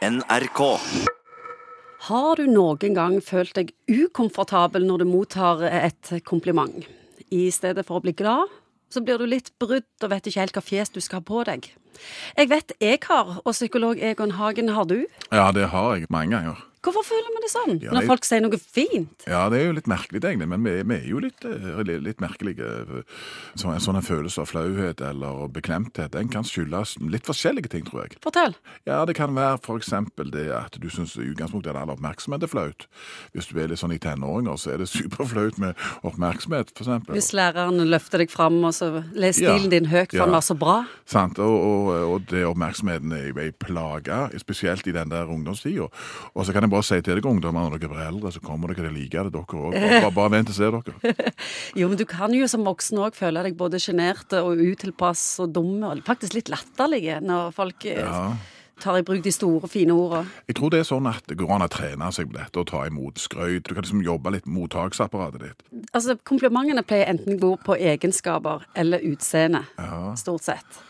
NRK. Har du noen gang følt deg ukomfortabel når du mottar et kompliment? I stedet for å bli glad, så blir du litt brudd og vet ikke helt hva fjes du skal ha på deg. Jeg vet jeg har, og psykolog Egon Hagen, har du? Ja, det har jeg mange ganger. Hvorfor føler vi det sånn Ja, når det- folk sier noe fint? Ja, det er jo litt merkelig egentlig, men vi, vi er jo litt, eh, litt, merkelige. Så en sånn en følelse av flauhet eller beklemthet, den kan skyldes litt forskjellige ting, tror jeg. Fortell. Ja, det kan være eksempel det at du syns utgangspunktet er all oppmerksomhet er flaut. Hvis du er litt sånn i tenåringer, så er det superflaut med oppmerksomhet, eksempel. Hvis læreren løfter deg fram, og så leser Ja. din høyt, for Ja. den var så bra. Sant, og, og, og det oppmerksomheten er ei plage, spesielt i den der ungdomstida. Og så kan jeg bare si til dere ungdommer, når dere blir eldre, så kommer dere til å like det, dere òg. Bare, bare vent og se dere. Jo, men du kan jo som voksen òg føle deg både sjenert og utilpass og dumme, og faktisk litt latterlig når folk eh, Ja. tar i bruk de store, fine ordene. Jeg tror det er sånn at det går an å trene seg på dette og ta imot skrøyt. Du kan liksom jobbe litt mottaksapparatet ditt. Altså, Komplimentene pleier enten gå på egenskaper eller utseende, stort sett.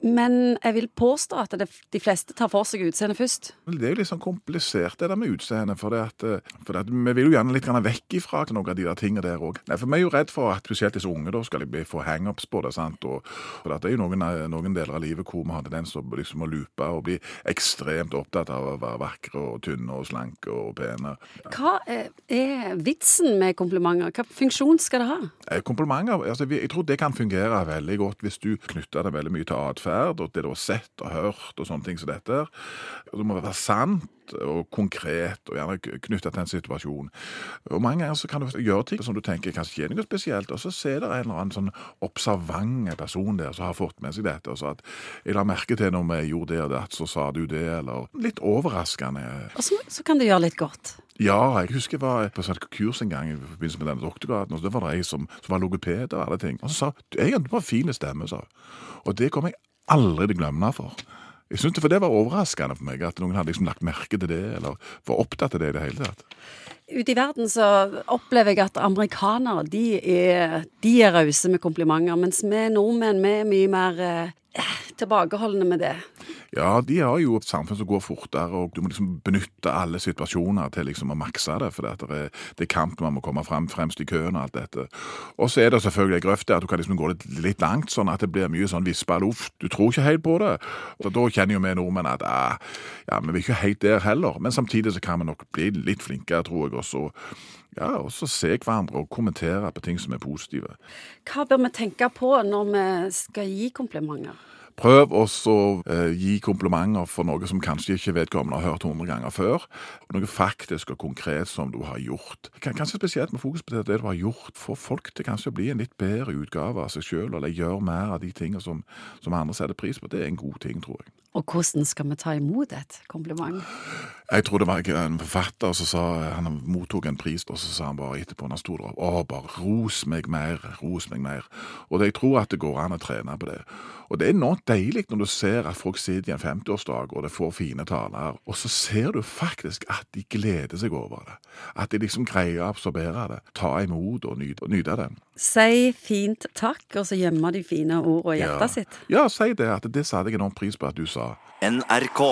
Men jeg vil påstå at det, de fleste tar for seg utseendet først. Det er jo litt sånn komplisert det der med utseendet, for, at, eh, for at vi vil jo gjerne litt vekk ifra noen av de der tingene der òg. For vi er jo redd for at spesielt disse unge da skal bli få hangups på det. sant? Og, for det er jo noen, eh, noen deler av livet hvor vi har tendens til liksom, å loope og bli ekstremt opptatt av å være vakre og tynne og slanke og pene. Hva er, er vitsen med komplimenter? Hva funksjon skal det ha? Eh, Komplimenter altså, jeg tror det kan fungere veldig godt hvis du knytter det veldig mye til atferd og det du har sett og hørt og sånne ting som dette. Det må være sant og konkret og gjerne knyttet til en situasjon. Og Mange ganger så kan du gjøre ting som du tenker kanskje ikke er noe spesielt, og så ser det en eller annen sånn observant person der som har fått med seg dette. og så at Jeg la merke til når vi gjorde det og det, så sa du det, eller litt overraskende. Og så, så kan det gjøre litt godt. Ja, jeg husker jeg var på et kurs en gang i forbindelse med denne doktorgraden, og så var det ei som, som var logoped og alle ting. Og så sa hun jeg du har fin stemme, sa. Og det kom jeg aldri det glemme for. Jeg synes det, For det var overraskende for meg at noen hadde liksom lagt merke til det, eller var opptatt av det i det hele tatt. Ute i verden så opplever jeg at amerikanere de er, de rause med komplimenter, mens vi nordmenn vi er mye mer eh, tilbakeholdne med det. Ja, de har jo et samfunn som går fortere, og du må liksom benytte alle situasjoner til liksom å makse det, for det, er, det er kamp man må komme frem, fremst i køen og alt dette. Og så er det selvfølgelig en grøft at du kan liksom gå litt, litt langt, sånn at det blir mye sånn vispa luft. Du tror ikke helt på det. Og da kjenner jo vi nordmenn at ah, ja, vi er ikke helt der heller. Men samtidig så kan vi nok bli litt flinkere, tror jeg, og så ja, og så se hverandre og kommentere på ting som er positive. Hva bør vi tenke på når vi skal gi komplimenter? Prøv også å eh, gi komplimenter for noe som kanskje ikke vedkommende har hørt hundre ganger før. Noe faktisk og konkret som du har gjort. Kanskje spesielt med fokus på det, det du har gjort. Få folk til kanskje å bli en litt bedre utgave av seg sjøl, eller gjøre mer av de tingene som, som andre setter pris på. Det er en god ting, tror jeg. Og hvordan skal vi ta imot et kompliment? Jeg tror det var en forfatter som sa Han mottok en pris, og så sa han bare etterpå når han sto der Å, bare ros meg mer, ros meg mer. Og jeg tror at det går an å trene på det. Og det er noe deilig når du ser at folk sitter i en 50-årsdag og det får fine taler, og så ser du faktisk at de gleder seg over det. At de liksom greier å absorbere det. Ta imot og nyte, og nyte det. Si fint takk, og så gjemme de fine ordene i hjertet sitt. Ja, si det. At det satte jeg enormt pris på at du sa. NRK.